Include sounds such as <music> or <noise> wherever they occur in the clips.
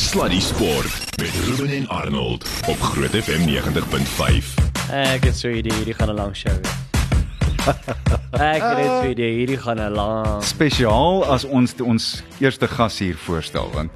Sluddy Sport met Ruben en Arnold op Groot FM 90.5. Ek het so 'n idee, hierdie gaan 'n lang show wees. <laughs> Ek het so 'n idee, hierdie gaan 'n lang. spesiaal as ons ons eerste gas hier voorstel want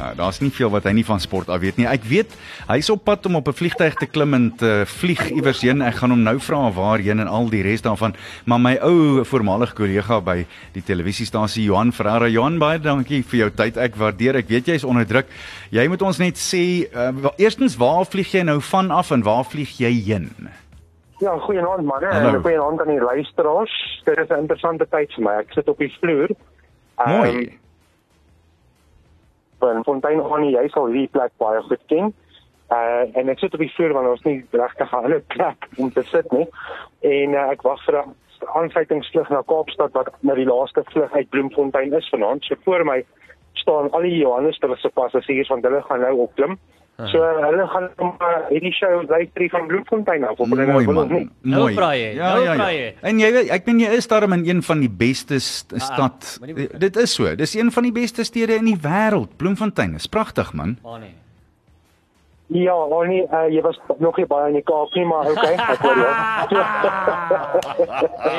uh, daar's nie veel wat hy nie van sport af weet nie. Ek weet hy's op pad om op 'n vliegtyg te klim en te vlieg iewers heen. Ek gaan hom nou vra waarheen en al die res daarvan. Maar my ou voormalige kollega by die televisiestasie Johan Ferreira, Johan baie dankie vir jou tyd. Ek waardeer. Ek weet jy's onder druk. Jy moet ons net sê uh, eerstens waar vlieg jy nou van af en waar vlieg jy heen? Ja, goeienaand manne. Hallo. En goeienaand aan die luisteraars. Dit is 'n interessante tyd vir my. Ek sit op die vloer. Mooi. Um, Fontein Honey, jy sal hierdie plek baie goed ken. Uh en ek sit op die vloer want ons nie regtig 'n ander plek om te sit nie. En uh, ek wag vir 'n aansluitingsvlug na Kaapstad wat na die laaste vlug uit Bloemfontein is vanaand. So voor my staan al die Johannesburgse passasiers want hulle gaan nou opklim. So uh, hulle gaan uh, hierdie show luister van Bloemfontein af op hulle nou wil of man. nie. Nou Mooi. praai jy, nou praai jy. En jy weet, ek ben jy is daarom in een van die beste st stad. moenie begin. Dit is so. Dis een van die beste stede in die wêreld. Bloemfontein is pragtig man. Maar nee. Ja, Honey, uh, jy was nog nie baie in die Kaap nie, maar okay, ek hoor jou. <laughs>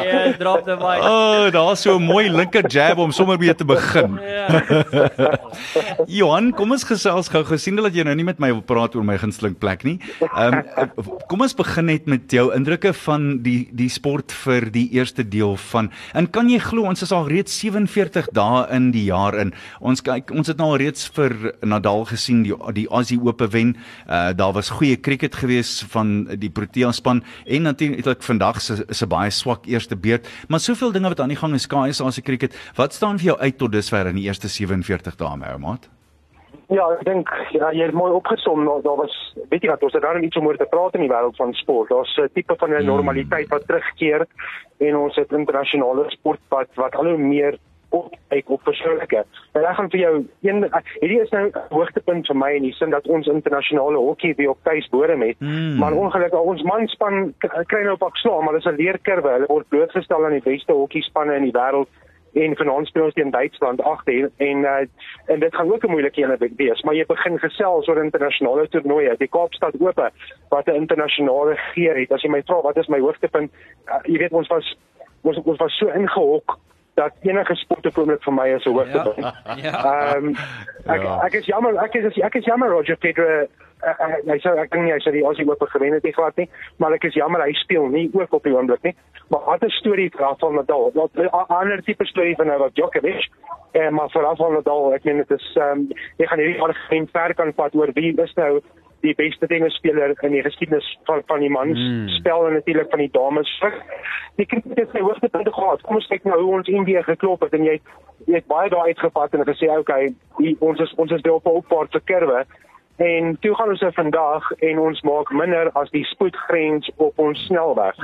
Ja, drop the mic. O, oh, daar's so 'n mooi linker jab om sommer weer te begin. Ja. <laughs> Johan, kom ons gesels gou gesien dat jy nou nie met my wil praat oor my gunsteling plek nie. Ehm um, <laughs> kom ons begin net met jou indrukke van die die sport vir die eerste deel van. En kan jy glo ons is al reeds 47 dae in die jaar in. Ons kyk ons het nou al reeds vir Nadal gesien die die Aussie Ope wen. Uh daar was goeie cricket gewees van die Protea span en natuurlik vandag se is 'n baie swak eerste beurt, maar soveel dinge wat aan die gang is, KSA se cricket. Wat staan vir jou uit tot dusver in die eerste 47 dae, my ou maat? Ja, ek dink ja, jy het mooi opgesom. Nou, daar was weet jy wat, ons het daar iets om oor te praat in die wêreld van sport. Daar's 'n tipe van 'n normaliteit wat terugkeer en ons het internasionale sport wat wat al hoe meer opkyk op persoonlike. En ek gaan vir jou een hierdie is nou 'n hoogtepunt vir my in die sin dat ons internasionale hokkie weer op tuisbodem het. Mm. Maar ongelukkig ons manspan kry nou pak slaag, maar dis 'n leerkurwe. Hulle word blootgestel aan die beste hokkiespanne in die wêreld en vanaand speel ons teen Duitsland agter en uh, en dit gaan ook 'n moeilike ene wees maar jy begin gesels oor internasionale toernooie die Kaapstad Ope wat 'n internasionale geer het as jy my vra wat is my hoogtepunt uh, jy weet ons was ons ons was so ingehok dat enige sport op oomblik vir my is 'n hoogtepunt <laughs> Ja. Ehm ek Ja. ek is jammer ek is ek is jammer Roger Federer uh, uh, hy sê ek dink nie hy sê die Aussie Ope gewen het nie glad nie maar ek is jammer hy speel nie ook op die oomblik nie maar wat 'n storie vir Rafael Nadal wat 'n ander tipe storie van Novak Djokovic eh maar vir Rafael Nadal ek meen dit is ehm um, jy gaan hierdie argument ver kan vat oor wie is nou die beste tennisspeler in die geskiedenis van van die mans Mm. spel en natuurlik van die dames. Die kriket het sy hoogtepunte gehad. Kom ons kyk nou hoe ons Indië geklop het en jy jy het baie daai uitgevat en gesê okay, die, ons is ons is weer op 'n opwaartse kurwe. En toe gaan ons nou vandag en ons maak minder as die spoedgrens op ons snelweg.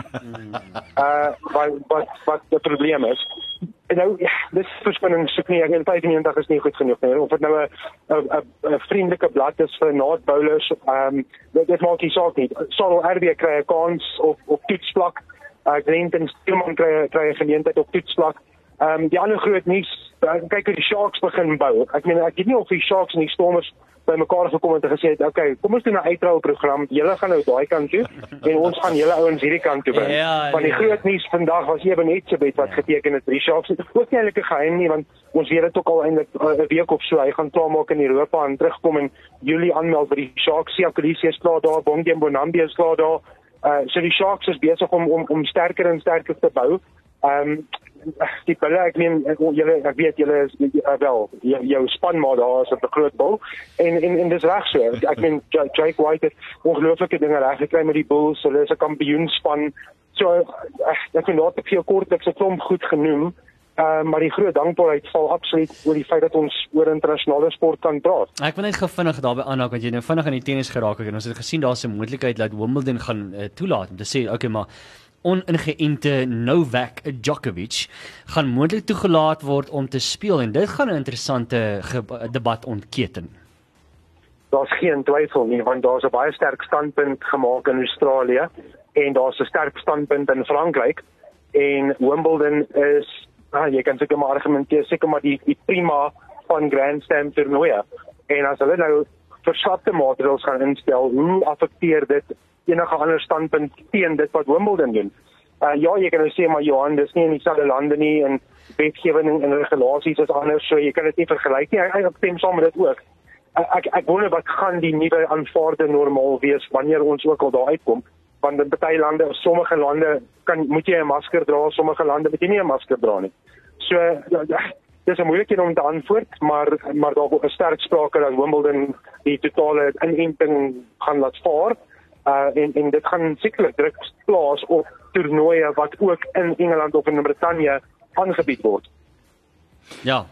Uh wat wat wat die probleem is. En nou ja, dis verskoning soek nie ek in 95 is nie goed genoeg nie. Of dit nou 'n 'n 'n vriendelike blad is vir naad bowlers, ehm um, dit, dit maak nie saak nie. Sal RB kry 'n kans op op toetsvlak. Uh Glenton Steelman kry kry 'n geleentheid op toetsvlak. Ehm um, die ander groot nuus, uh, kyk hoe die Sharks begin bou. Ek meen ek weet nie of die Sharks en die Stormers by mekaar gekom het en gesê het, "Oké, okay, kom ons doen 'n uitrol program. Julle gaan nou daai kant toe en ons gaan julle ouens hierdie kant toe bring." Ja, Want die nee. groot nuus vandag was so bet wat geteken het vir die Sharks. Dit is ook nie eintlik 'n geheim nie want ons weet dit ook al eintlik uh, 'n week of so. Hy gaan klaarmaak in Europa en terugkom in Julie aanmeld vir die Sharks. Sia Kolisi is klaar daar, Bongie Bonambi is klaar daar. Uh so die Sharks is besig om om om sterker en sterker te bou. Ehm um, die bulle ek meen eh, julle ek weet julle is uh, wel jou, jou span maar daar is 'n groot bul en en en dis reg so. Ek meen Ja- Jake White het ongelooflike dinge reg gekry met die Bulls. Hulle is 'n kampioenspan. So uh, ek vind daar te veel kortliks 'n klomp goed genoem. Uh, maar die groot dankbaarheid val absoluut oor die feit dat ons oor internasionale sport kan praat. Ek wil net gou vinnig daarby aanhaak want jy nou vinnig aan die tennis geraak het en ons het gesien daar's 'n moontlikheid dat Wimbledon gaan uh, toelaat om te sê okay maar oningeënte Novak Djokovic gaan moontlik toegelaat word om te speel en dit gaan 'n interessante debat ontketen. daar's geen twyfel nie want daar's 'n baie sterk standpunt gemaak in Australië en daar's 'n sterk standpunt in Frankryk en Wimbledon is ah, jy kan seker maar argumenteer seker maar die die prima van Grand Slam toernooie En as hulle nou verslapte maatreëls gaan instel, hoe affekteer dit enige ander standpunt teen dit wat Wimbledon doen? Uh, ja, jy kan nou sê maar Johan, dis nie in dieselfde lande nie en wetgewing en regulasies is anders, so jy kan dit nie vergelyk nie. Ek stem saam met dit ook. Ek ek, ek wonder wat gaan die nuwe aanvaarde normaal wees wanneer ons ook al daar uitkom want in baie lande, sommige lande kan moet jy 'n masker dra, sommige lande moet jy nie 'n masker dra nie. So ja, ja, dis 'n moeilike om te antwoord, maar maar daar is sterk sprake dat Wimbledon die totale inenting gaan laat vaar. Uh en en dit gaan sekerlik druk plaas op toernooie wat ook in Engeland of in Brittanje aangebied word. Ja.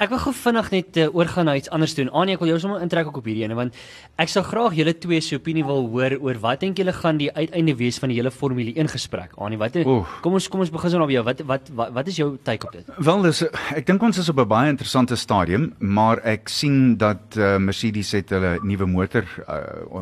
Ek wil gou vinnig net uh, oorgaan na iets anders doen. Anie, ek wil jou sommer intrek op hierdie ene want ek sou graag julle twee se opinie wil hoor oor wat dink julle gaan die uiteinde wees van die hele Formule 1 gesprek. Anie, wat Oef. kom ons kom ons begin nou by jou. Wat wat wat, wat is jou take op dit? Wel, dis ek dink ons is op 'n baie interessante stadium, maar ek sien dat uh, Mercedes het hulle nuwe motor uh,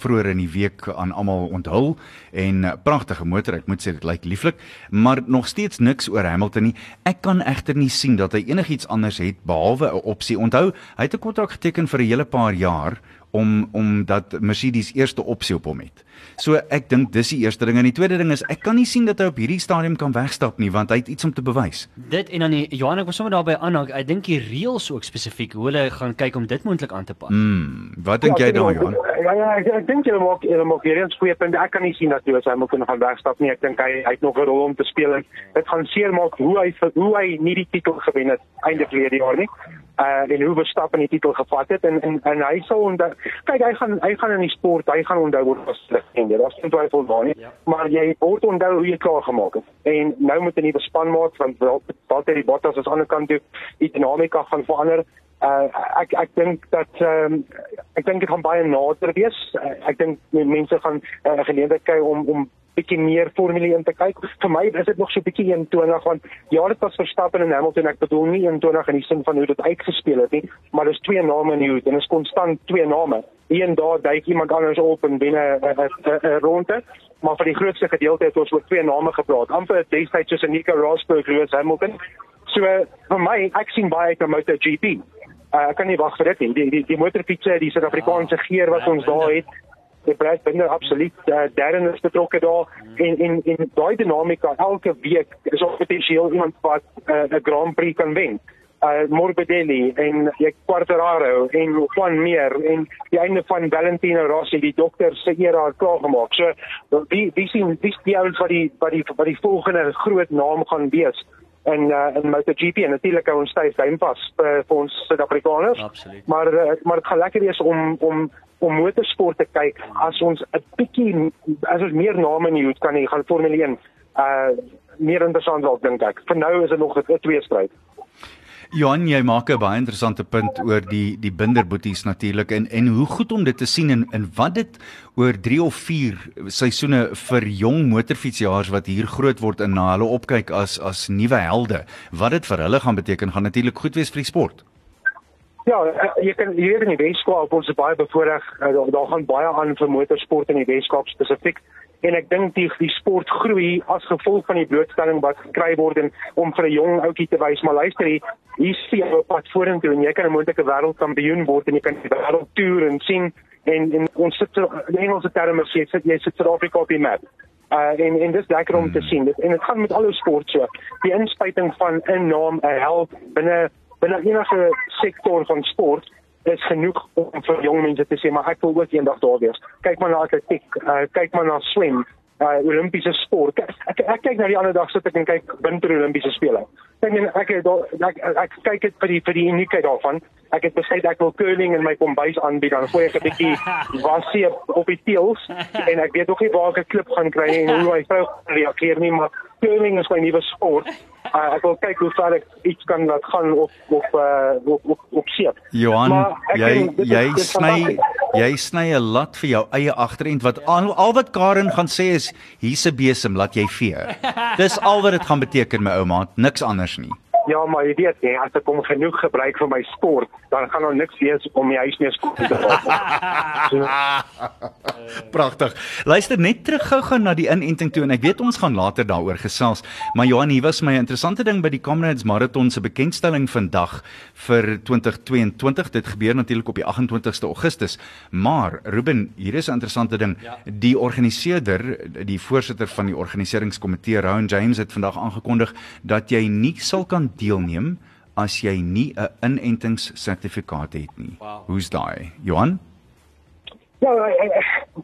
vroeër in die week aan almal onthul en uh, pragtige motor, ek moet sê dit lyk lieflik, maar nog steeds niks oor Hamilton nie. Ek kan egter nie sien dat hy enigiets anders het behalwe 'n opsie. Onthou, hy het 'n kontrak geteken vir 'n hele paar jaar om om dat Mercedes eerste opsie op hom het. So ek dink dis die eerste ding en die tweede ding is ek kan nie sien dat hy op hierdie stadium kan wegstap nie want hy het iets om te bewys. Dit en dan die Johan ek was sommer daarby aan ek dink die reëls ook spesifiek hoe hulle gaan kyk om dit moontlik aan te pas. Mm, wat dink ja, jy daar Johan? Ja ja ek, ek dink jy maak jy maak eens goeie punt. Ek kan nie sien dat hy moet kan gaan wegstap nie. Ek dink hy hy het nog 'n rol om te speel en dit gaan seer maak hoe hy hoe hy nie die titel gewen het einde verlede jaar nie uh en hoe Verstappen die titel gevat het en en, en hy sal onthou kyk hy gaan hy gaan in die sport hy gaan onthou word as sleg en dit was nie twyfel daar nie ja. maar jy word onthou hoe jy klaar gemaak het. En nou moet 'n nuwe span maak want wat het die Bottas aan die ander kant toe die dinamika gaan verander. Uh ek ek dink dat um, ek dink dit gaan baie nader wees. Uh, ek dink mense gaan 'n uh, geleentheid kry om om bietjie meer formule in te kyk. Vir my is dit nog so bietjie 21 want ja, dit was Verstappen en Hamilton. Ek bedoel nie 21 in die sin van hoe dit uitgespeel het nie, maar dis twee name in die hoed en is konstant twee name. Een daar duik iemand anders op en binne 'n ronde. Maar vir die grootste gedeelte het ons oor twee name gepraat. Amper destyds soos Nico Rosberg, Lewis Hamilton. So vir my, ek sien baie uit na MotoGP. Uh, ek kan nie wag vir dit nie. Die die die motorfietsse, die Suid-Afrikaanse geer wat ons daar het, die Brad Binder absoluut uh, Darren is betrokke daar en en en daai dinamika elke week is op potensieel iemand wat uh, 'n uh, Grand Prix kan wen. Uh Morbidelli en die Quartararo en Juan Mir en die einde van Valentino Rossi die dokter se era klaar gemaak. So wie wie sien wie ouens wat die wat die wat die volgende groot naam gaan wees en uh, in MotoGP en natuurlik ons styf vas vir, vir ons Suid-Afrikaners. Maar uh, maar dit gaan lekker wees om om om motorsport te kyk as ons 'n bietjie as ons meer name in die hoed kan hê gaan Formule 1 uh meer interessant dalk dink ek. Vir nou is dit nog 'n twee stryd. Johan, jy maak 'n baie interessante punt oor die die binderboeties natuurlik en en hoe goed om dit te sien en en wat dit oor 3 of 4 seisoene vir jong motorfietsjaars wat hier groot word en na hulle opkyk as as nuwe helde. Wat dit vir hulle gaan beteken, gaan natuurlik goed wees vir die sport. Ja, eh, jy kan hier in die Weskaap ons is baie bevoordeel. Eh, daar, daar gaan baie aan vir motorsport in die Weskaap spesifiek en ek dink die die sport groei as gevolg van die blootstelling wat gekry word en om vir 'n jong ouetjie te wys maar luister hier hier sien jy pad vorentoe en jy kan 'n moontlike wêreldkampioen word en jy kan die wêreld toer en sien en en ons sit in Engelse terme sê jy sit jy sit Suid-Afrika op die map. Uh en en dis lekker om te sien. Dit en dit gaan met al ons sport so. Die inspuiting van 'n naam, 'n held binne binne enige sektor van sport is genoeg om vir jong mense te sê maar ek wil ook eendag daar wees. Kyk maar na atletiek, uh, kyk maar na swem, uh, Olimpiese sport. Ek, ek ek kyk na die ander dag sit ek en kyk winter Olimpiese spele. Ek meen ek ek, ek, ek kyk dit vir die vir die uniekheid daarvan. Ek het besluit ek wil curling in my kombuis aanbied dan gooi ek 'n bietjie <laughs> wasie op die teels en ek weet nog nie waar ek 'n klip gaan kry en hoe my vrou reageer nie maar curling is my nuwe sport. Uh, ek wil kyk hoe ver ek iets kan laat gaan op op uh, op op, op seep. Johan, jy dit, jy sny jy sny 'n lat vir jou eie agterend wat al, al wat Karen gaan sê is hier's 'n besem, laat jy vee. <laughs> Dis al wat dit gaan beteken my ouma, niks anders nie. Ja, maar jy weet nie, as ek hom genoeg gebruik vir my sport, dan gaan daar niks wees om die huis mee skoon te <laughs> maak. Pragtig. Luister net terug gou-gou na die inenting toe en ek weet ons gaan later daaroor gesels, maar Johan, hier was my interessante ding by die Comrades Marathon se bekendstelling vandag vir 2022. Dit gebeur natuurlik op die 28ste Augustus. Maar Ruben, hier is 'n interessante ding. Ja. Die organiseerder, die voorsitter van die organiseringskomitee, Rowan James het vandag aangekondig dat jy nie sal kan deelneem as jy nie 'n inentingssertifikaat het nie. Wow. Hoe's daai? Johan? Ja,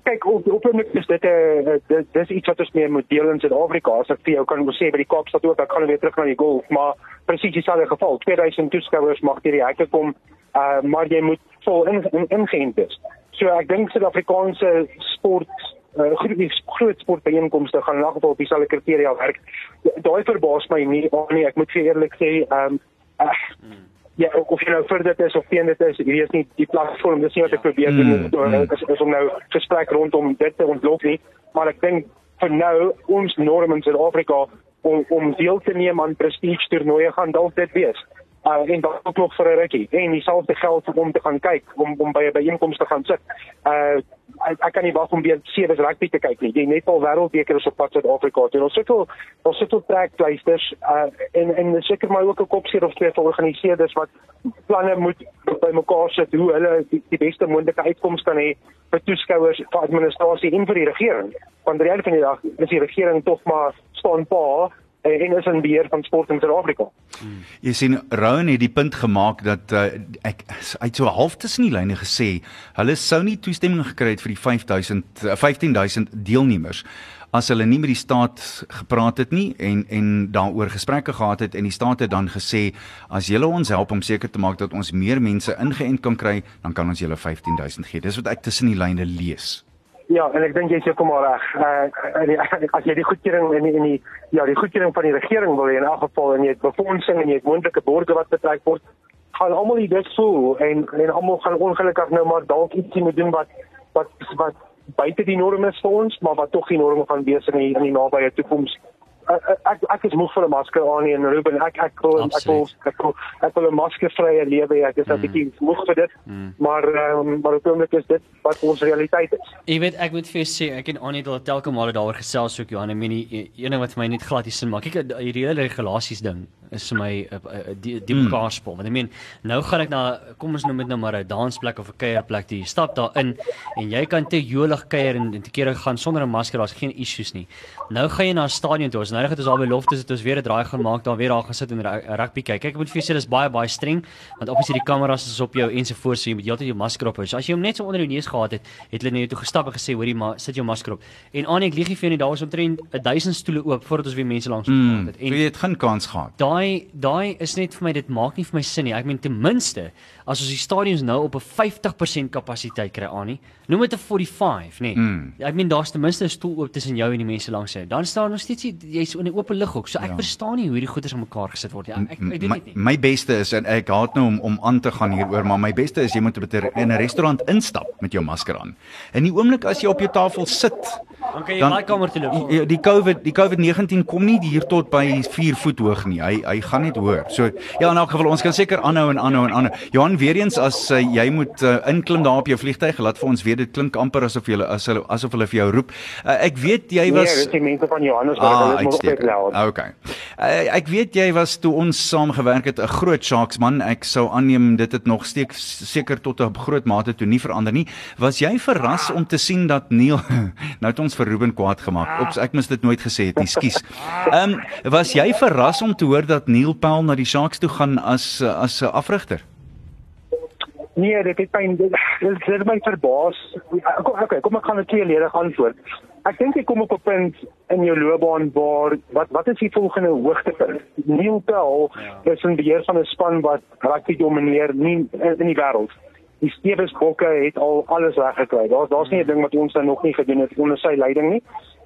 kyk op op net is dit 'n uh, dit dis iets wat ons meer moet deel in Suid-Afrika. As ek vir jou kan sê by die Kaapstad ook, ek gaan weer terug na die golf, maar presies dieselfde geval. 2000 toeskouers mag hier die hekke kom, uh, maar jy moet vol in ingeënt wees. So ek dink Suid-Afrikaanse sport uh, groot groot sportbijeenkomste gaan geval op dieselfde kriteria werk. Daai verbaas my nie, nie. Ek moet vir eerlik sê, ehm um, uh, hmm ja of jy nou vir dit is of teen dit is hierdie is nie die platform dis nie wat ek probeer doen mm, mm. is, is om nou gesprek rondom dit te ontlok nie maar ek dink vir nou ons norme in Suid-Afrika om om deel te neem aan prestige toernooie gaan dalk dit wees uh, en dan ook nog vir 'n rukkie en dieselfde geld om te gaan kyk om om by 'n byeenkoms te gaan sit. Uh ek, ek kan nie wag om weer sewe rugby te kyk nie. Die Nepal wêreldbeker is op pad Suid-Afrika toe. Ons sukkel ons sukkel trekpleisters uh en en seker maar ook 'n kopseer of twee vir organiseerders wat planne moet bymekaar sit hoe hulle die, die beste moontlike uitkomste kan hê vir toeskouers, vir administrasie en vir die regering. Want die reality van die dag is die regering tog maar staan pa en is in beheer van sport in Suid-Afrika. Hmm. Jy sien Rowan het die punt gemaak dat uh, ek uit so half tussen die lyne gesê hulle sou nie toestemming gekry het vir die 5000 uh, 15000 deelnemers as hulle nie met die staat gepraat het nie en en daaroor gesprekke gehad het en die staat het dan gesê as julle ons help om seker te maak dat ons meer mense ingeënt kan kry dan kan ons julle 15000 gee. Dis wat ek tussen die lyne lees. Ja, en ek dink jy sê kom maar reg. Uh <laughs> as jy die goedkeuring in die, in die ja, die goedkeuring van die regering wil hê in elk geval en jy het befondsing en jy het moontlike borgers wat betrek word, gaan almal dit voel en en almal gaan ongelukkig nou maar dalk ietsie moet doen wat wat wat buite die norme is vir ons, maar wat tog die norme gaan wees in die, in die nabye toekoms ek ek is moeg vir 'n masker aan en Ruben. Ek ek wil ek wil ek wil ek wil 'n maskervrye lewe hê. Ek is 'n mm. bietjie moeg vir dit. Mm. maar um, maar op oomblik is dit wat ons realiteit is. Jy weet ek moet vir jou sê ek en Annie het al telke male daaroor gesels ook Johan en menie een ding wat vir my net glad nie sin maak. Kyk hierdie hele regulasies ding is vir my uh, uh, die die mm. kaarspel want ek meen nou gaan ek na kom ons noem dit nou maar 'n dansplek of 'n kuierplek jy stap daar in en jy kan te jolig kuier en te kere gaan sonder 'n masker daar's geen issues nie. Nou gaan jy na 'n stadion toe. Ons nou het ons al by lofte sit ons weer 'n draai gaan maak daar weer daar gesit en rugby kyk. Kyk ek moet vir julle sê dis baie baie streng want obviously die kameras is op jou ensovoorts so jy moet heeltyd jou masker op hou. So as jy hom net so onder jou neus gehad het het hulle net toe gestap en gesê hoorie maar sit jou masker op. En aan ek lieg nie vir jou nie daar was omtrent 1000 stoele oop voordat ons weer mense langs mm, gehad het. En jy het geen kans gehad? Daai daai is net vir my dit maak nie vir my sin nie. Ek meen ten minste as ons die stadions nou op 'n 50% kapasiteit kry aan nie noem dit 'n 45 nê? Nee. mm. ek meen daar's ten minste 'n stoel oop tussen jou en die mense langs jou. Dan staan nog steeds jy's in die oop lig ook so ek ja. verstaan nie hoe hierdie goeders aan mekaar gesit word. Ja ek, ek weet dit nie. my beste is en ek haat nou om om aan te gaan hieroor maar my beste is jy moet in 'n restaurant instap met jou masker aan. In die oomblik as jy op jou tafel sit dan kan jy daai kamer toe loop. die, die covid die covid-19 kom nie hier tot by 4 voet hoog nie. Hy hy gaan net hoor. So ja in elk geval ons kan seker aanhou en aanhou en aanhou. Johan weer eens as uh, jy moet uh, inklim daar op jou vliegtyg laat vir ons weet dit klink amper asof jy as hulle asof hulle vir jou roep uh, ek weet jy nee, was nee dis die mense van Johannesburg ah, hulle moet Ah, okay. Uh, ek weet jy was toe ons saam gewerk het 'n groot Sharks man. Ek sou aanneem dit het nog steek seker tot 'n groot mate toe nie verander nie. Was jy verras om te sien dat Neil <laughs> nou het ons vir Ruben kwaad gemaak. Ops, ek mis dit nooit gesê het nie. Skus. <laughs> Ehm um, was jy verras om te hoor dat Neil Paul na die Sharks toe gaan as as 'n afrigter? Nee, dit het pyn. Dit het my verbaas. Okay, kom ek gaan net tweeledig antwoord. Ek dink jy kom op 'n punt in jou loopbaan waar wat wat is die volgende hoogtepunt? Neil Pell ja. is 'n beheer van 'n span wat rugby domineer nie in, in die wêreld. Die Stewes Bokke het al alles weggekry. Daar's daar's nie 'n ding wat ons dan nog nie gedoen het onder sy leiding nie.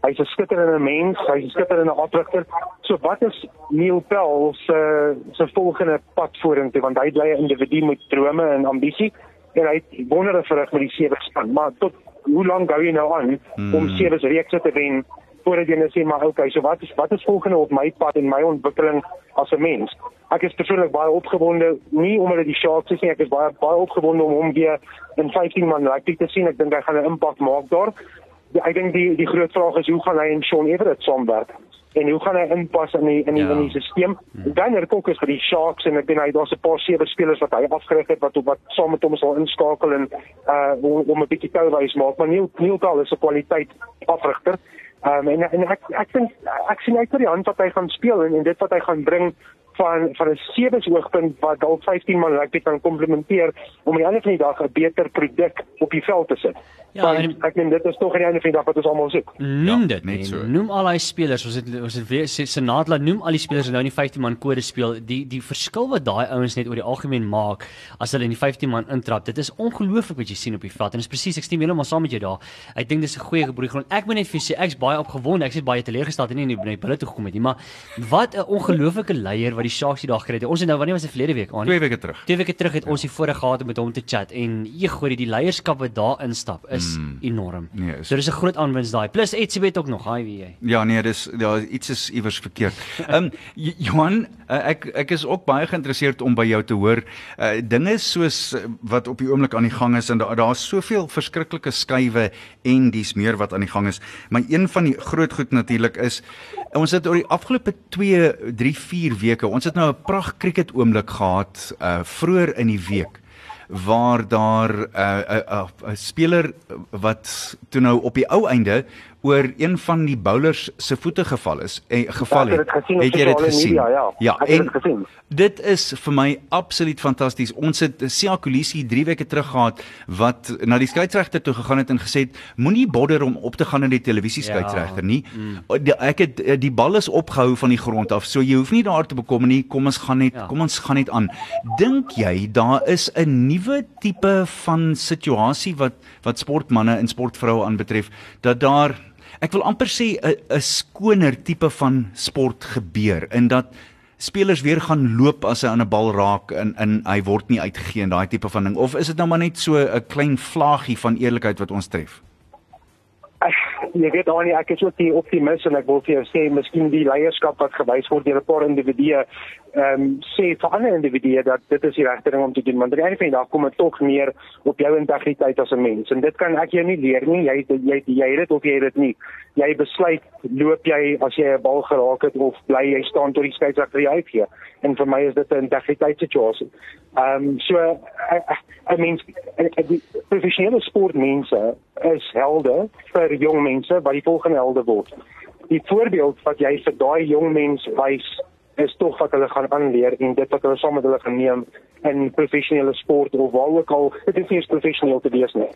Hy's 'n skitterende mens, hy's 'n skitterende afrigter. So wat is Neil Pell se se volgende pad vorentoe want hy bly 'n individu met drome en ambisie en hy het wondere verrig met die sewe span, maar tot hoe lank gou jy nou aan hmm. om sewe reekse te wen voordat jy net sê maar okay, so wat is wat is volgende op my pad en my ontwikkeling as 'n mens? Ek is persoonlik baie opgewonde, nie omdat dit die Sharks is nie, ek is baie baie opgewonde om hom weer in 15 man rugby te sien. Ek dink hy gaan 'n impak maak daar. Ja, ek dink die die groot vraag is hoe gaan hy en Shaun Everett saamwerk? en hoe gaan hy inpas in die in die, ja. in die stelsel? Dan het ook is vir die Sharks en ek dink hy daar's 'n paar sewe spelers wat hy afgerig het wat wat saam met hom sal inskakel en uh om, om 'n bietjie touwys maak, maar Neil Neil Dahl is 'n kwaliteit afrigter. Um en en ek ek dink ek sien uit vir die hand wat hy gaan speel en, en dit wat hy gaan bring van van 'n sewe oogpunt wat dalk 15 man rugby kan komplementeer om aan die einde van die dag 'n beter produk op die veld te sit. Ja, en, ek meen dit is tog aan die einde van die dag wat ons almal soek. Noem ja, dit net so. Noem al daai spelers, ons het ons het weer Senat laat noem al die spelers wat nou in die 15 man kode speel. Die die verskil wat daai ouens net oor die algemeen maak as hulle in die 15 man intrap. Dit is ongelooflik wat jy sien op die veld en dit is presies ek stem heeltemal saam met jou daar. Ek dink dis 'n goeie gebroeigrond. Ek moet net vir sê ek's baie opgewonde. Ek sê baie teleurgesteld en nie in die bulle toe gekom het nie, maar wat 'n ongelooflike leier wat die Sharks die dag gekry het. Ons het nou wanneer was dit verlede week aan? Twee weke terug. Twee weke terug het ja. ons die voorreg gehad om met hom te chat en jy gooi die leierskap wat daar instap is mm. enorm. Nee, is... So dis 'n groot aanwinst daai. Plus Etsybet ook nog, hi wie jy. Ja, nee, dis ja, iets is iewers verkeerd. <laughs> Ehm um, Johan, uh, ek ek is ook baie geïnteresseerd om by jou te hoor uh dinge soos uh, wat op die oomblik aan die gang is en daar's daar soveel verskriklike skuwe en dis meer wat aan die gang is. Maar een van die groot goed natuurlik is ons het oor die afgelope 2 3 4 weke, ons het nou 'n pragt cricket oomblik gehad uh vroeër in die week waar daar 'n uh, 'n uh, 'n uh, speler wat toe nou op die ou einde oor een van die bowlers se voete geval is en eh, geval het. Het jy dit gesien? Media, ja, ja en dit gesien. Dit is vir my absoluut fantasties. Ons het Sia Kolisi 3 weke terug gehad wat na die skeieregter toe gegaan het en gesê het moenie bodder om op te gaan in die televisie skeieregter ja. nie. Mm. Ek het eh, die bal is opgehou van die grond af. So jy hoef nie daar te bekom nie. Kom ons gaan net ja. kom ons gaan net aan. Dink jy daar is 'n nuwe tipe van situasie wat wat sportmense en sportvroue aanbetref dat daar ek wil amper sê 'n 'n skoner tipe van sport gebeur in dat spelers weer gaan loop as hy aan 'n bal raak en in hy word nie uitgegee en daai tipe van ding of is dit nou maar net so 'n klein vlaaggie van eerlikheid wat ons tref? jy weet dan ek is ook die optimis en ek wil vir jou sê miskien die leierskap wat gewys word deur 'n paar individue ehm um, sê vir ander individue dat dit is die regte ding om te doen want aan die einde van die dag kom dit tog neer op jou integriteit as 'n mens. En dit kan ek jou nie leer nie. Jy jy jy het dit of jy het dit nie. Jy besluit loop jy as jy 'n bal geraak het of bly jy staan tot die skeieregter jou uitgee en vir my is dit 'n integriteitssituasie ehm um, so I mean die professionele sportmense is helde vir jong mense wat die volgende helde word. Die voorbeeld wat jy vir daai jong mens wys is tog wat hulle gaan aanleer en dit wat hulle saam met hulle geneem in professionele sport of waar ook al dit is nie professioneel te wees nie.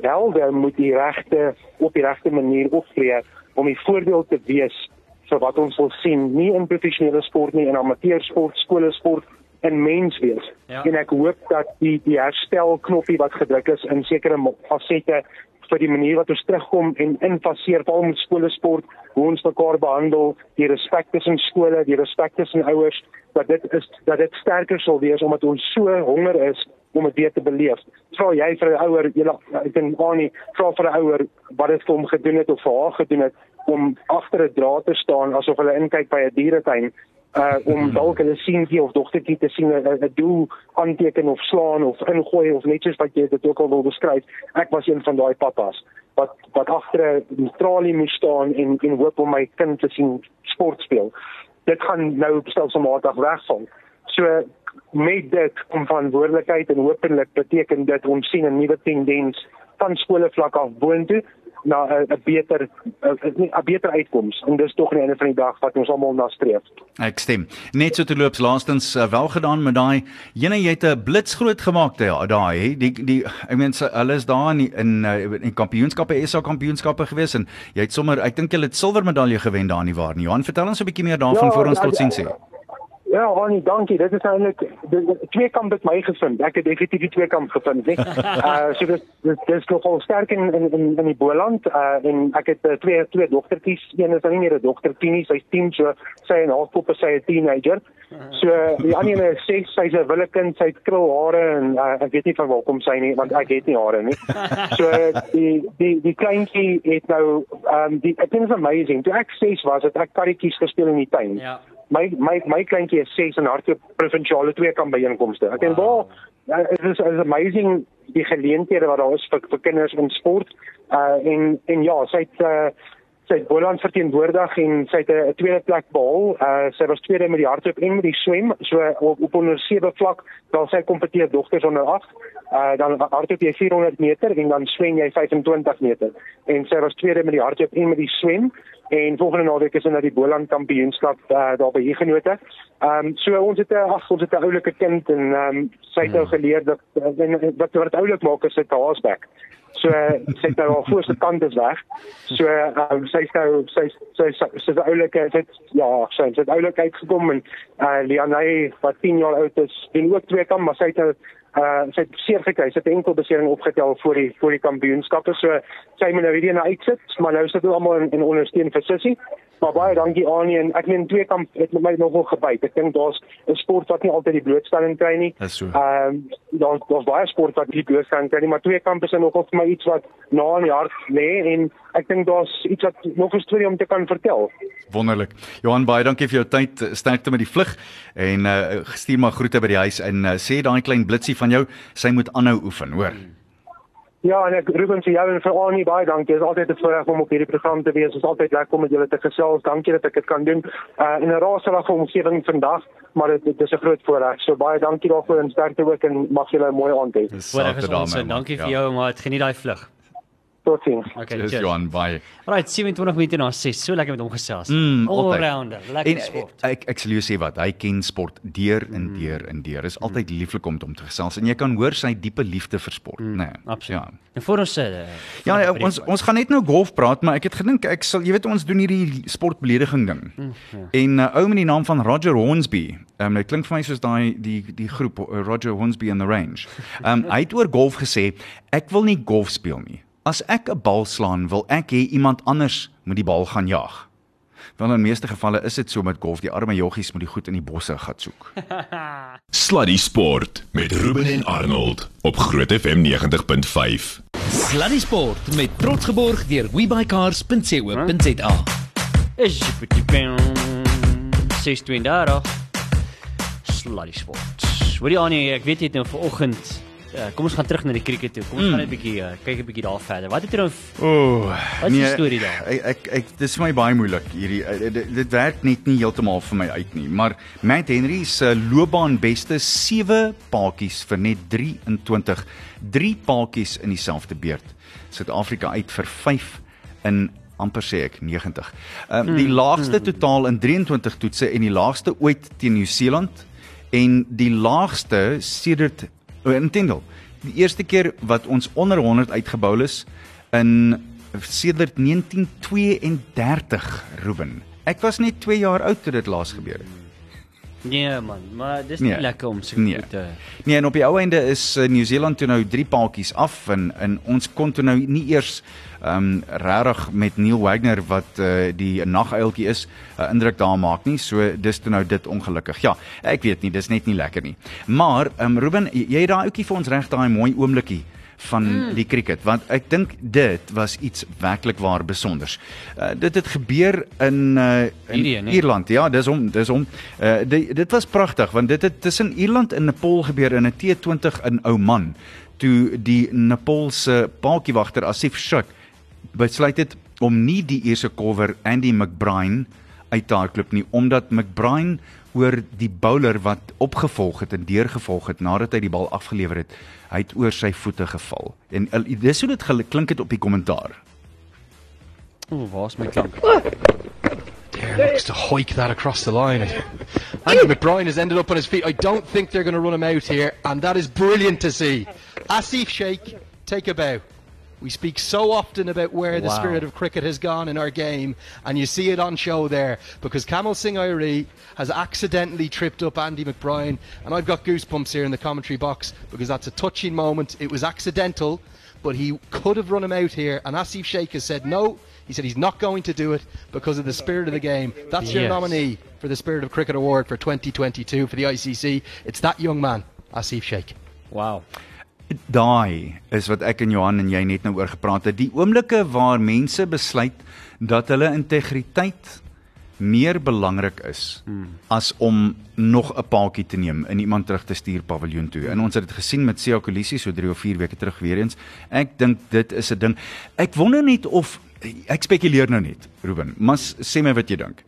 Helde moet die regte op die regte manier optree om 'n voorbeeld te wees vir wat ons wil sien nie in professionele sport nie in amateursport, skoolsport en mens wees. Ja. En ek hoop dat die die herstel knoppie wat gedruk is in sekere fasette vir die manier wat ons terugkom en infaseer val met skole sport, hoe ons mekaar behandel, die respek tussen skole, die respek tussen ouers, dat dit is dat dit sterker sal wees omdat ons so honger is om dit weer te beleef. Vra jy vir 'n ouer, jy ek dink Annie, vra vir 'n ouer wat dit vir hom gedoen het of vir haar gedoen het om agter 'n draad te staan asof hulle inkyk by 'n dieretuin uh om hmm. dalk 'n seentjie of dogtertjie te sien 'n doel aanteken of slaan of ingooi of net soos wat jy dit ook al wil beskryf. Ek was een van daai pappas wat wat agter 'n tralie moes staan en en hoop om my kind te sien sport speel. Dit gaan nou stelselmatig wegval. So met dit kom verantwoordelikheid en hopelik beteken dit ons sien 'n nuwe tendens van skole vlak af boontoe na 'n beter 'n beter uitkoms en dis tog aan die einde van die dag wat ons almal na streef. Ek stem. Net so te loop laastens uh, wel gedaan met daai jene jy het 'n blits groot gemaak daai daai die die ek meen hulle is daar in in, uh, in kampioenskappe SA kampioenskappe gewees en jy het sommer ek dink jy het silwer medalje gewen daar in die waar nie. Johan vertel ons 'n bietjie meer daarvan ja, voor ons tot sien sê. Ja, Annie, dankie. Dit is eintlik twee kamp het my gevind. Ek het definitief die twee kamp gevind, nee. Uh <laughs> so dis dis dis nogal sterk in in in, die Boland. Uh en ek het uh, twee twee dogtertjies. Een is nou nie meer 'n dogtertjie nie, sy's 10, so sy en haar pop is sy 'n teenager. So die ander een is 6, sy's 'n wille kind, sy het krul hare en uh, ek weet nie van waar kom sy nie, want ek het nie hare nie. <laughs> So die die die kleintjie het nou um, die ek dink is amazing. Toe ek 6 was, het ek karretjies gespeel in die tuin. Ja. My my my kleintjie is 6 en hardloop provinsiale twee kan byeenkomste. Ek dink Wow. waar it is is amazing die geleenthede wat daar is vir vir kinders in sport. Uh en en ja, sy het uh sy het Boland verteenwoordig en sy het 'n tweede plek behaal. Uh sy was tweede met die hardloop en met die swem. So op, op onder 7 vlak, dan sy kompeteer dogters onder 8. Uh dan hardloop jy 400 meter en dan swem jy 25 meter. En sy was tweede met die hardloop en met die swem. En volgende naweek is hulle na die Boland kampioenskap uh, daar by Huguenote. Ehm um, so ons het 'n ag ons het 'n oulike kind en ehm um, sy het nou geleer dat uh, en wat wat oulik maak is sy haasbek. So sy het nou haar voorste kant is weg. So ehm um, sy's nou sy's sy's sy's 'n oulike het ja, sy het oulik uitgekom en uh Lianay wat 10 jaar oud is, doen ook twee kan, maar sy het nou uh sy het seer gekry. Sy het 'n enkel besering opgetel voor die voor die kampioenskappe. So sy moet nou weer na uitsit, maar nou sit hulle almal in, in ondersteun vir Sissie. Maar baie dankie Annie en ek meen twee kamp het met my nogal gebyt. Ek dink daar's 'n sport wat nie altyd die blootstelling kry nie. Dis so. Ehm um, daar's daar's baie sport wat nie blootstelling kry nie, maar twee kamp is nogal vir my iets wat na in die hart lê en ek dink daar's iets wat nog 'n storie om te kan vertel. Wonderlik. Johan baie dankie vir jou tyd. Sterkte met die vlug en uh stuur maar groete by die huis en uh, sê daai klein blitsie van jou, sy moet aanhou oefen, hoor. Ja, en ek roep vir jou en vir Annie baie dankie. Dit is altyd 'n voorreg om op hierdie program te wees. Dit is altyd lekker om met julle te gesels. Dankie dat ek dit kan doen. Uh in 'n raserige omgewing vandag, maar dit, dit is 'n groot voorreg. So baie dankie daarvoor en sterkte ook en mag julle 'n mooi aand hê. Voorreg is ons. man. Dankie vir Ja. jou, maar geniet daai vlug. Totsiens. Okay, Dis. Johan baie. Right, 27 minute na 6. So lekker met hom gesels. Mm. Allrounder, lekker En sport. eh, ek ek sal jou sê wat, hy ken sport deur en Mm. deur en deur. Is altyd lieflik om met hom te gesels en jy kan hoor sy diepe liefde vir sport, Mm, nê. Nee, Absoluut. Ja. En voor ons. Uh, Ja, nee, ons ons gaan net nou golf praat, maar ek het gedink ek sal jy weet ons doen hierdie sportbelediging ding. Mm, ja. En 'n uh, ou met die naam van Roger Hornsby. Ehm um, dit klink vir my soos daai die die groep uh, Roger Hornsby and the Range. Ehm um, <laughs> hy het oor golf gesê, ek wil nie golf speel nie. As ek 'n bal slaan, wil ek hê iemand anders moet die bal gaan jag. Want in meeste gevalle is dit so met golf, die arme joggies moet die goed in die bosse gaan soek. <laughs> Sluddy Sport met Ruben en Arnold op Groot FM 90.5. Sluddy Sport met trots geborg deur webycars.co.za. Is jy bietjie bang 632 Sluddy Sport. Hoorie Annie, ek weet jy het nou vanoggend uh, kom ons gaan terug na die krieket toe. Kom ons Mm. gaan net 'n bietjie uh, kyk 'n bietjie daar verder. Wat het jy nou O, Wat is die storie daar? Ek ek, ek dis vir my baie moeilik hierdie eh, dit, dit werk net nie heeltemal vir my uit nie, maar Matt Henry se loopbaan beste 7 paadjies vir net 23 3 paadjies in dieselfde beurt. Suid-Afrika uit vir 5 in amper sê ek 90. Ehm um, die laagste totaal in 23 toetse en die laagste ooit teen Nieu-Seeland en die laagste sedert intendel. Die eerste keer wat ons onder 100 uitgebou is in sedert 1932 Ruben. Ek was net 2 jaar oud toe dit laas gebeur het. Nee man, maar dis Nee. nie lekker om so Nee. te Nee, en op die ou einde is uh, Nieu-Seeland toe nou 3 paadjies af en en ons kon toe nou nie eers ehm um, regtig met Neil Wagner wat uh, die naguiltjie is, 'n uh, indruk daar maak nie. So dis toe nou dit ongelukkig. Ja, ek weet nie, dis net nie lekker nie. Maar ehm um, Ruben, jy jy het daai ouetjie vir ons reg daai mooi oomblikie van mm. die cricket want ek dink dit was iets werklik waar besonders. Uh, dit het gebeur in uh, in hè? Ierland. Ja, dis hom, dis hom. Uh dit dit was pragtig want dit het tussen Ierland en Nepal gebeur in 'n T20 in Oman toe die Nepalse paadjiewagter Asif Sheikh besluit het om nie die Ierse kolwer Andy McBride uit te hardloop nie omdat McBride oor die bowler wat opgevolg het en deurgevolg het nadat hy die bal afgelewer het, hy het oor sy voete geval. En uh, dis hoe dit klink het op die kommentaar. O, waar's my klank? There looks to hike that across the line. Andy McBride has ended up on his feet. I don't think they're going to run him out here, and that is brilliant to see. Asif Sheikh, take a bow. We speak so often about where the spirit of cricket has gone in our game, and you see it on show there because Kamal Singh Irie has accidentally tripped up Andy McBride, and I've got goosebumps here in the commentary box because that's a touching moment. It was accidental, but he could have run him out here, and Asif Sheikh has said no. He said he's not going to do it because of the spirit of the game. That's your Yes. nominee for the Spirit of Cricket Award for 2022 for the ICC. It's that young man, Asif Sheikh. Wow. Daai is wat ek en Johan en jy net nou oor gepraat het. Die oomblikke waar mense besluit dat hulle integriteit meer belangrik is hmm. as om nog 'n paaltjie te neem en iemand terug te stuur paviljoen toe. En ons het dit gesien met Sia Kolisi so 3 of 4 weke terug weer eens. Ek dink dit is 'n ding. Ek wonder net of ek spekuleer nou net, Ruben, maar s- sê my wat jy dink.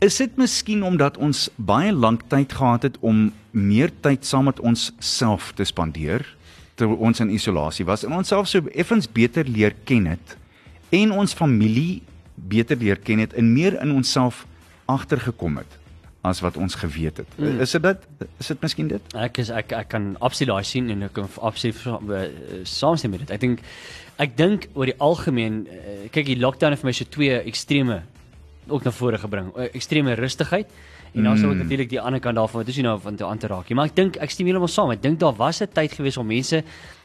Is dit miskien omdat ons baie lank tyd gehad het om meer tyd saam met ons self te spandeer terwyl ons in isolasie was en ons self so effens beter leer ken het en ons familie beter leer ken het en meer in onsself agtergekom het as wat ons geweet het. Mm. Is dit dit? Is dit miskien dit? Ek is ek ek kan absoluut daai sien en ek kan absoluut uh, saamstem met dit. Ek dink ek dink oor die algemeen uh, kyk die lockdown het vir my so twee extreme ook na vore gebring. Uh, extreme rustigheid en dan sou Mm. natuurlik die ander kant daarvan wat is nie nou van toe aan te raak nie. Maar ek dink ek stem heeltemal saam. Ek dink daar was 'n tyd gewees waar mense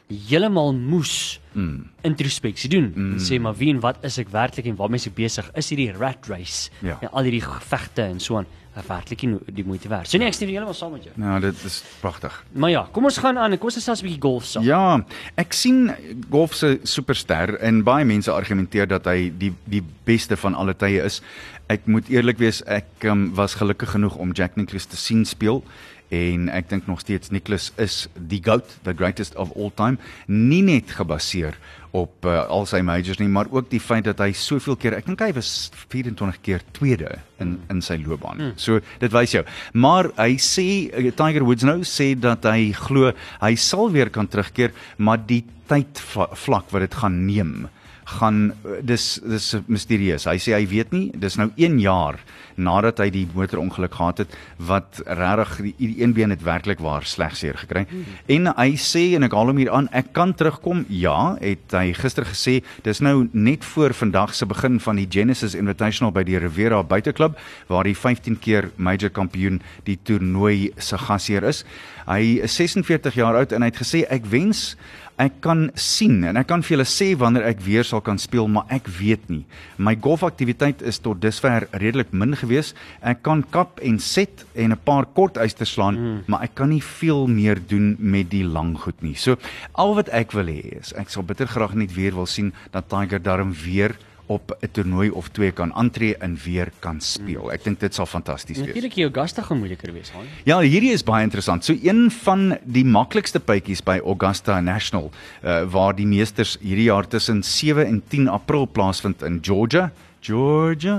heeltemal moes Mm. introspeksie doen mm. en sê maar wie en wat is ek werklik en waarmee is ek besig? Is hierdie rat race Ja. en al hierdie gevegte en so aan werklik nie die moeite werd. So nee, ek stem heeltemal saam met jou. Nou, dit is pragtig. Maar ja, kom ons gaan aan en kom ons gesels 'n bietjie golf saam. Ja, ek sien golf se superster en baie mense argumenteer dat hy die die beste van alle tye is. Ek moet eerlik wees, ek um, was gelukkig genoeg om Jack Nicklaus te sien speel en ek dink nog steeds Nicklaus is die goat, the greatest of all time, nie net gebaseer op uh, al sy majors nie, maar ook die feit dat hy soveel keer, ek dink hy was 24 keer tweede in in sy loopbaan. Mm. So dit wys jou. Maar hy sê uh, Tiger Woods nou sê dat hy glo hy sal weer kan terugkeer, maar die tydvlak wat dit gaan neem gaan dis dis misterieus. Hy sê hy weet nie, dis nou 1 jaar nadat hy die motorongeluk gehad het wat regtig die, die een been het werklik waar sleg seer gekry. Mm. En hy sê en ek haal hom hier aan, ek kan terugkom. Ja, het hy gister gesê, dis nou net voor vandag se begin van die Genesis Invitational by die Rivera Buiteklub waar die 15 keer major kampioen die toernooi se gasheer is. Hy is 46 jaar oud en hy het gesê ek wens ek kan sien en ek kan vir julle sê wanneer ek weer sal kan speel, maar ek weet nie. My golfaktiwiteit is tot dusver redelik min gewees. Ek kan kap en set en 'n paar kort eisters slaan, mm. maar ek kan nie veel meer doen met die lang goed nie. So al wat ek wil hê is ek sal bitter graag net weer wil sien dat Tiger darm weer op 'n toernooi of twee kan aantree en weer kan speel. Ek dink dit sal fantasties wees. Natuurlik die Augusta gaan moeiliker wees, hoor. Ja, hierdie is baie interessant. So een van die maklikste bytjies by Augusta National, uh, waar die meesters hierdie jaar tussen 7 en 10 April plaasvind in Georgia. Georgia.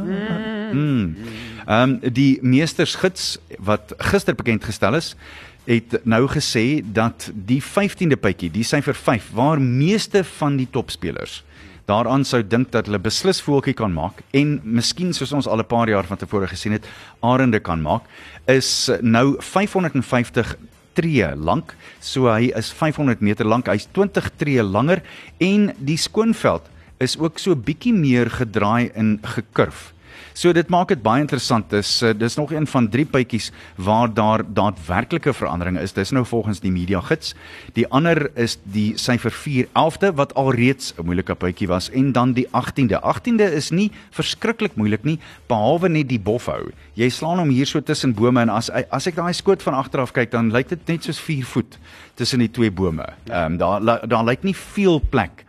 Mm. Ehm um, die meestersgids wat gister bekend gestel is, het nou gesê dat die 15de bytjie, die syfer 5, waar meeste van die topspelers daaraan sou dink dat hulle beslis voeltjie kan maak en miskien soos ons al 'n paar jaar van tevore gesien het, arende kan maak, is nou 550 tree lank. So hy is 500 meter lank. Hy's 20 tree langer en die skoonveld is ook so bietjie meer gedraai en gekurf. So dit maak dit baie interessant. Dis uh, dis nog een van drie bytjies waar daar daadwerklike veranderinge is. Dis nou volgens die media gids. Die ander is die syfer 411de wat alreeds 'n moeilike bytjie was en dan die 18de. 18de is nie verskriklik moeilik nie behalwe net die bofhou. Jy slaan hom hier so tussen bome en as as ek daai skoot van agter af kyk dan lyk dit net soos 4 voet tussen die twee bome. Ehm um, daar daar lyk nie veel plek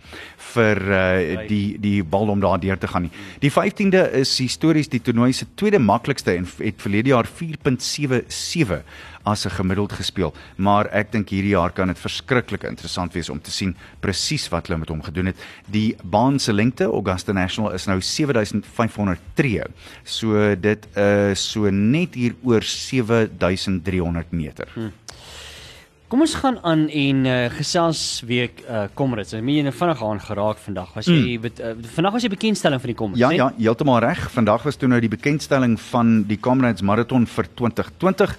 vir uh, die die bal om daar deur te gaan nie. Die 15de is histories die toernooi se tweede maklikste en het verlede jaar 4.77 as 'n gemiddeld gespeel, maar ek dink hierdie jaar kan dit verskriklik interessant wees om te sien presies wat hulle met hom gedoen het. Die baan se lengte, Augusta National is nou 7500 tree. So dit is so net hier oor 7300 meter. Hmm. Kom ons gaan aan en uh, gesels week uh, Comrades. Ek meen jy het vinnig aan geraak vandag. Was jy mm. uh, vandag was die bekendstelling van die Comrades, Ja, né? ja, heeltemal reg. Vandag was toe nou die bekendstelling van die Comrades Marathon vir 2020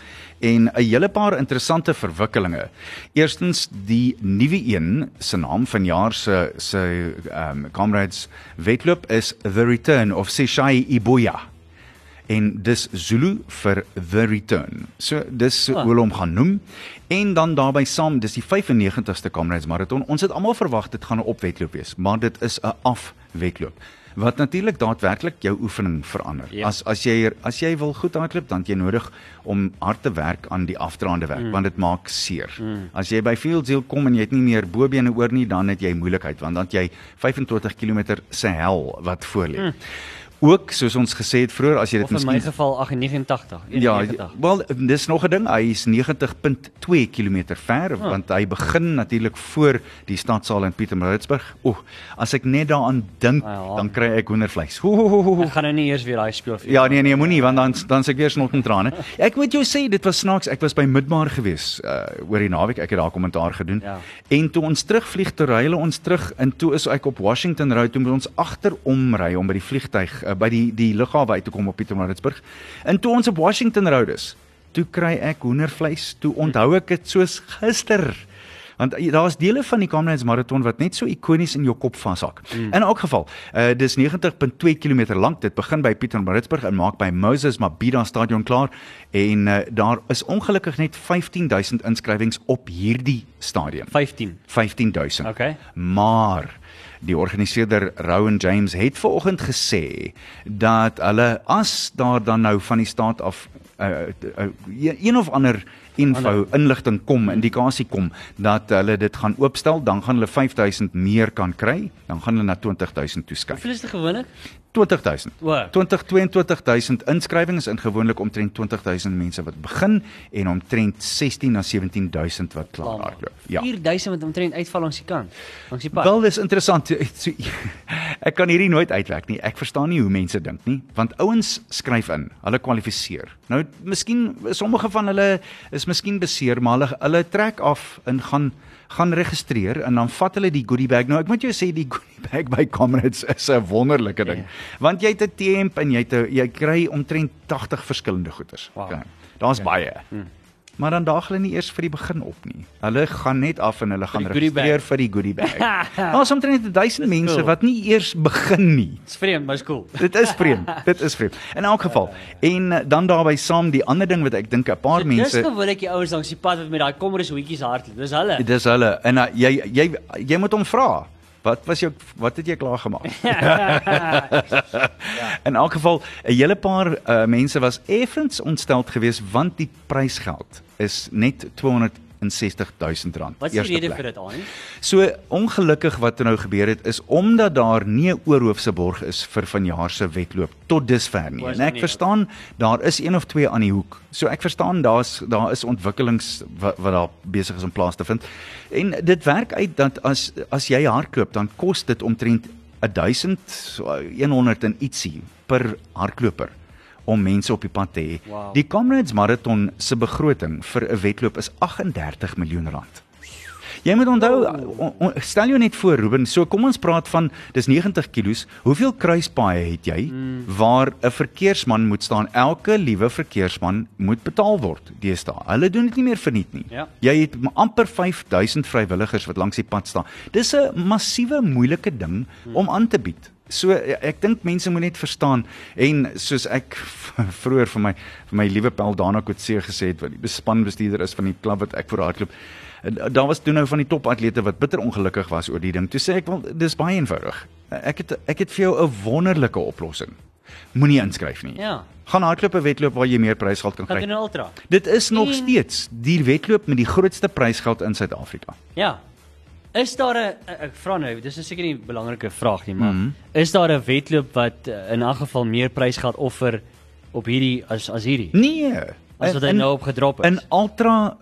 en 'n hele paar interessante verwikkelinge. Eerstens die nuwe een se naam van jaar se se ehm um, Comrades wedloop is The Return of Seshai Ibuya. En dis Zulu vir The Return. So dis Ah. hoe hulle hom gaan noem. En dan daarbey saam, dis die 95ste Comrades Marathon. Ons het almal verwag dit gaan 'n opwedloop wees, maar dit is 'n afwedloop wat natuurlik daadwerklik jou oefening verander. Ja. As as jy as jy wil goed hardloop, dan het jy nodig om hard te werk aan die afdraande werk mm. want dit maak seer. Mm. As jy by Fieldshill kom en jy het nie meer bobene oor nie, dan het jy moeilikheid want dan het jy 25 km se hel wat voor lê. Mm. Ook soos ons gesê het vroeër, as jy dit Of in my miskien geval 89, Ja, 91. wel dis nog 'n ding. Hy is 90.2 km ver oh. want hy begin natuurlik voor die stadsaal in Pietermaritzburg. Oeg, as ek net daaraan dink, Ah, ja. dan kry ek hoendervleis. Ho, ho, ho, ho. Ek gaan nou nie eers weer daai speel vir Ja nee nee moenie want dan dan se ek weer snot en trane. <laughs> Ek moet jou sê dit was snaaks. Ek was by Midmar gewees uh oor die naweek. Ek het daar kommentaar gedoen. Ja. En toe ons terugvlieg toe ry hulle ons terug en toe is ek op Washington Road toe moet ons agterom ry om by die vliegtyg uh, by die die lughawe uit te kom op Pietermaritzburg. En toe ons op Washington Road is, toe kry ek hoendervleis. Toe onthou ek dit soos gister. Want eh, daar's dele van die Comrades marathon wat net so ikonies in jou kop vashak. Mm. In elk geval, uh, dis 90.2 km lank. Dit begin by Pietermaritzburg en maak by Moses Mabhida stadion klaar en uh, daar is ongelukkig net 15000 inskrywings op hierdie stadion. 15. 15000. Okay. Maar die organiseerder Rowan James het vanoggend gesê dat hulle as daar dan nou van die staat af uh, uh, een of ander info inligting kom indikasie kom dat hulle dit gaan oopstel dan gaan hulle 5000 meer kan kry dan gaan hulle na 20000 toeskuif Hoeveel is dit gewoonlik? 20000 O. 20 22000 inskrywings in gewoonlik omtrent 20000 mense wat begin en omtrent 16 na 17000 wat klaar hardloop ja 4000 wat omtrent uitval langs die kant. Langs die pad. Wel dis interessant. <laughs> So, ek kan hierdie nooit uitwerk nie. Ek verstaan nie hoe mense dink nie, want ouens skryf in, hulle kwalifiseer. Nou miskien sommige van hulle is miskien beseer, maar hulle hulle trek af en gaan gaan registreer en dan vat hulle die goodie bag. Nou ek moet jou sê die goodie bag by Comrades is 'n wonderlike ding. Want jy het 'n temp en jy het 'n jy kry omtrent 80 verskillende goeders. Wow. Okay. Daar's baie. Maar dan daag hulle nie eers vir die begin op nie. Hulle gaan net af en hulle gaan registreer vir die goodie bag. <laughs> Daar's omtrent 1000 mense cool. wat nie eers begin nie. Dis vreemd, maar is cool. <laughs> Dit is vreemd. Dit is vreemd. In elk geval. En eh, dan daarbey saam die ander ding wat ek dink 'n paar So, dis mense gewoonlik die ouens langs die pad wat met daai kommeres hoetjies hardloop. Dis hulle. dis hulle en uh, jy jy jy moet hom vra. Wat was jou wat het jy klaar gemaak? <laughs> <laughs> In elk geval 'n hele paar uh, mense was effens ontsteld geweest want die prysgeld is net 260000 rand. Wat is die rede plek. vir dit aan? So ongelukkig wat er nou gebeur het is omdat daar nie 'n oorhoofse borg is vir vanjaar se wedloop tot dusver nie. En ek verstaan daar is een of twee aan die hoek. So ek verstaan daar's daar is ontwikkelings wat, wat daar besig is om plaas te vind. En dit werk uit dat as as jy hardloop dan kos dit omtrent 1000 so 100 en ietsie per hardloper om mense op die pad te hê. Wow. Die Comrades Marathon se begroting vir 'n wedloop is 38 miljoen rand. Jy moet onthou, on, on, stel jou net voor Ruben, so kom ons praat van dis 90 kilos. Hoeveel kruispaaie het jy mm. waar 'n verkeersman moet staan? Elke liewe verkeersman moet betaal word deesdae. Hulle doen dit nie meer verniet nie. Ja. Jy het amper 5000 vrywilligers wat langs die pad staan. Dis 'n massiewe moeilike ding mm. om aan te bied. So ek dink mense moet net verstaan en soos ek vroeër vir my vir my liewe Pel Dana Kotse gesê het wat die bespanbestuurder is van die klub wat ek vir hardloop. En Daar was toe nou van die topatlete wat bitter ongelukkig was oor die ding. Toe sê ek wel dis baie eenvoudig. Ek het ek het vir jou 'n wonderlike oplossing. Moenie inskryf nie. Ja. Gaan hardloop 'n wedloop waar jy meer prysgeld kan Gaan kry. doen 'n ultra. Dit is nog En- steeds die wedloop met die grootste prysgeld in Suid-Afrika. Ja. Is daar 'n ek vra nou, dis is seker nie 'n belangrike vraag nie, maar mm. -hmm. is daar 'n wedloop wat uh, in elk geval meer prysgeld offer op hierdie as as hierdie? Nee. As wat hy In- nou op gedrop is. In ultra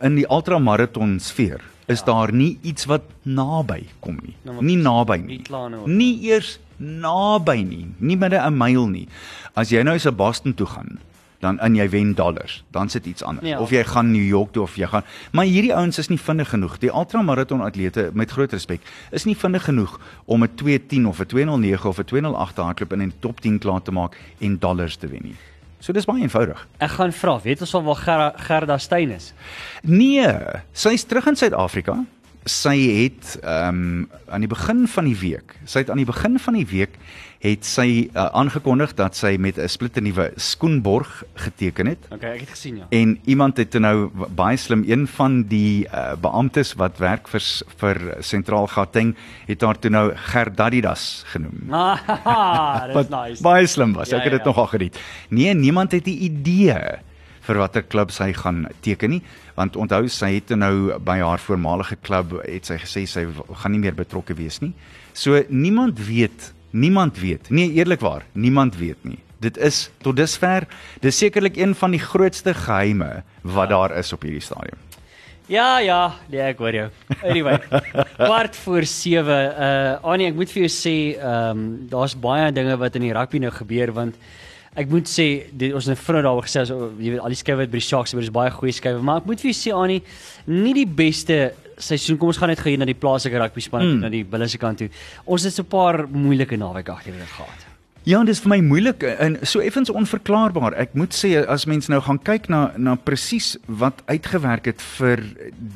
in die ultramaraton sfeer is ja. daar nie iets wat naby kom nie. Nou, nie naby nie nie. Nie eers naby nie, nie binne 'n myl nie. As jy nou se Boston toe gaan, dan in jy wen dollars, dan sit iets anders. Ja. Of jy gaan New York toe of jy gaan Maar hierdie ouens is nie vinnig genoeg. Die ultramaraton atlete met groot respek is nie vinnig genoeg om 'n 210 of 'n 209 of 'n 208 te hardloop en in die top 10 klaar te maak en dollars te wen nie. So dis baie eenvoudig. Ek gaan vra, weet ons al waar Gerda, Gerda Steyn is? Nee, sy's terug in Suid-Afrika. Sy het ehm um, aan die begin van die week, sy het aan die begin van die week het sy uh, aangekondig dat sy met 'n splitternuwe skoenborg geteken het. Okay, ek het gesien ja. En iemand het nou baie slim een van die uh, beamptes wat werk vir vir Sentraal Gauteng het haar toe nou Gerdadidas genoem. <laughs> Ah, dis Wat nice. baie slim was. Ja, Ek het ja, dit ja. nogal geniet. Nee, niemand het 'n idee vir watter klub sy gaan teken nie, want onthou sy het nou by haar voormalige klub het sy gesê sy gaan nie meer betrokke wees nie. So niemand weet, niemand weet. Nee, eerlikwaar, niemand weet nie. Dit is tot dusver, dis sekerlik een van die grootste geheime wat daar is op hierdie stadium. Ja, ja, nee, ek hoor jou. Anyway, <laughs> kwart voor 7. Uh Annie, ek moet vir jou sê, ehm um, daar's baie dinge wat in die rugby nou gebeur want ek moet sê dit ons het vroeër daaroor gesê so jy weet al die wat by die Sharks is baie goeie skuwe, maar ek moet vir jou sê Annie, nie die beste seisoen. Kom ons gaan net gou hier na die plaaslike rugby span mm. na die Bulls se kant toe. Ons het so 'n paar moeilike naweek agter die rug gehad. Ja, dis vir my moeilik en so effens onverklaarbaar. Ek moet sê as mens nou gaan kyk na na presies wat uitgewerk het vir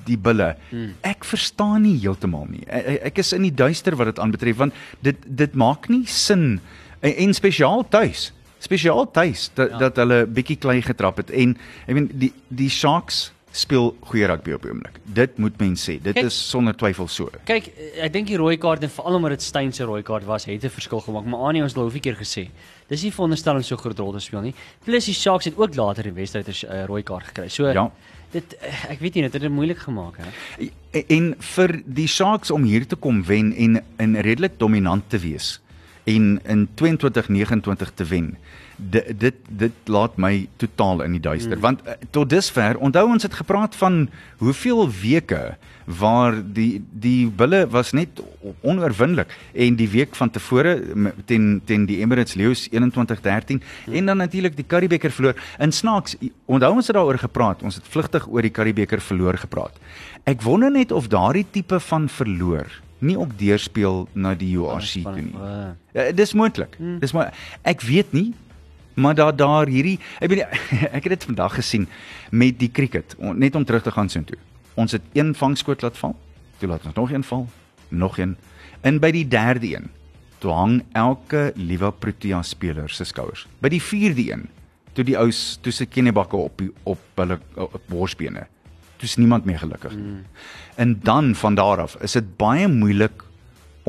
die bulle. Hmm. Ek verstaan nie heeltemal nie. Ek, ek is in die duister wat dit aanbetref want dit dit maak nie sin en, en spesiaal tuis. Spesiaal tuis dat ja. dat hulle bietjie klei getrap het en ek meen die die Sharks speel goeie rugby op die oomblik. Dit moet mens sê. Dit Kyk- is sonder twyfel so. Kyk, ek dink die rooi kaart en veral omdat dit Steyn se rooi kaart was, het 'n verskil gemaak. Maar Annie ons het al hoeveel keer gesê, dis nie veronderstel om so groot rol te speel nie. Plus die Sharks het ook later in wedstryd 'n uh, rooi kaart gekry. So Ja. dit eh, ek weet nie, dit het dit moeilik gemaak hè. En- en vir die Sharks om hier te kom wen en in redelik dominant te wees en in 22-29 te wen. Dit dit dit laat my totaal in die duister mm. want uh, tot dusver onthou ons het gepraat van hoeveel weke waar die die bulle was net onoorwinnelik en die week van tevore ten ten die Emirates Lions 21-13 mm. en dan natuurlik die Currybeeker verloor. In snaaks onthou ons het daaroor gepraat. Ons het vlugtig oor die Currybeeker verloor gepraat. Ek wonder net of daardie tipe van verloor nie ook deurspeel na die URC toe nie. Uh, dis moontlik. Hmm. Dis maar ek weet nie maar daar daar hierdie ek weet <laughs> ek het dit vandag gesien met die cricket on- net om terug te gaan soontoe. Ons het een vangskoot laat val. Toe laat ons nog een val, nog een. In by die derde een toe hang elke liewe Protea speler se skouers. By die vierde een toe die ou toe se kennebakke op op hulle op borsbene. Toe's niemand meer gelukkig nie. Mm. En dan van daar af is dit baie moeilik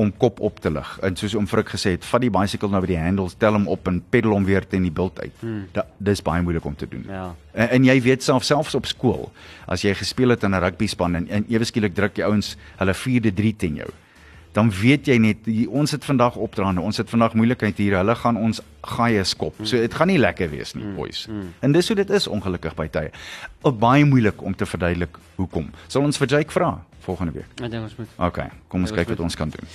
om kop op te lig. En soos oom Frik gesê het, vat die bicycle nou by die handles, tel hom op en pedal hom weer teen die bult uit. Hmm. Da, dis baie moeilik om te doen. Ja. En, en jy weet self selfs op skool, as jy gespeel het in 'n rugby span en, en ewe skielik druk die ouens hulle 4de 3 teen jou. Dan weet jy net die, ons het vandag opdraande, ons het vandag moeilikheid hier. Hulle gaan ons gaaie skop. So dit gaan nie lekker wees nie, boys. En dis hoe dit is ongelukkig by tye. Baie moeilik om te verduidelik hoekom. Sal ons vir Jake vra volgende week. ek dink ons moet. OK, kom ons Ja, kyk wat ons kan doen.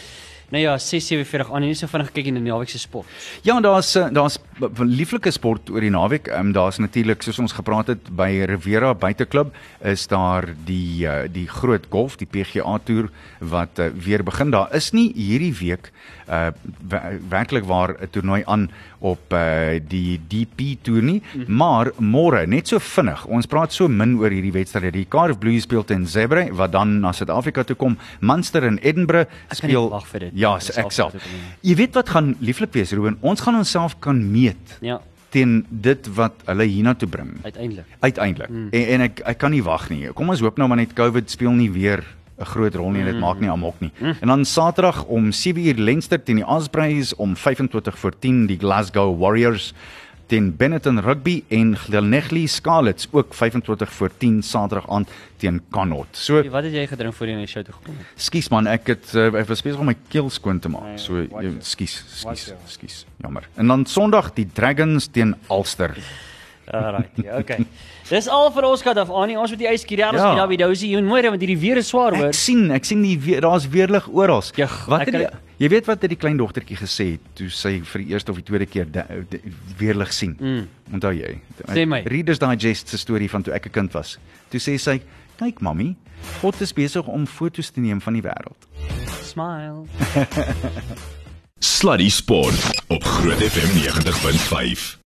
Nou ja, 647 Annie, nie so vinnig kyk in die naweek se sport. Ja, daar's eh, daar's lieflike sport oor die naweek. Ehm daar's natuurlik soos ons gepraat het by Rivera Buiteklub is daar die uh, die groot golf, die PGA toer wat uh, weer begin. Daar is nie hierdie week uh wer- werklik waar 'n toernooi aan op uh die DP toer nie, maar môre net so vinnig. Ons praat so min oor hierdie wedstryde. Die Cardiff Blues speel teen Zebre wat dan na Suid-Afrika toe kom. Munster en Edinburgh Ek speel wag vir dit. Ja, ek self. Jy weet wat gaan lieflik wees, Ruben? Ons gaan onsself kan meet Ja, teen dit wat hulle hiernatoe bring. uiteindelik. Uiteindelik. Mm. En, en ek ek kan nie wag nie. Kom ons hoop nou maar net COVID speel nie weer 'n groot rol nie en dit maak nie amok nie. Mm. En dan Saterdag om 7uur Leinster teen die Ospreys om 25 voor 10 die Glasgow Warriors teen Benetton Rugby en Glenelg Scarlets ook 25 voor 10 Saterdag aand teen Connaught. So Wat het jy gedrink voor jy na die show toe gekom het? Skus man, ek het uh, ek was besig om my keel skoon te maak. Nee, So skus, skus, skus. Jammer. En dan Sondag die Dragons teen Ulster. Alright. Ja, okay. Dis al vir ons kat af aan. Ons moet die yskie Ja. ja. daar by Dousie doen môre want hierdie weer is swaar hoor. Ek sien, ek sien die weer, daar's weerlig oral. Wat het die, jy weet wat het die klein dogtertjie gesê het toe sy vir die eerste of die tweede keer de, de, weerlig sien? Mm. Onthou jy? Sê my. Reader's Digest se storie van toe ek 'n kind was. Toe sê sy, "Kyk mami, God is besig om foto's te neem van die wêreld." Smile. Sluddy Sport op Groot FM 90.5.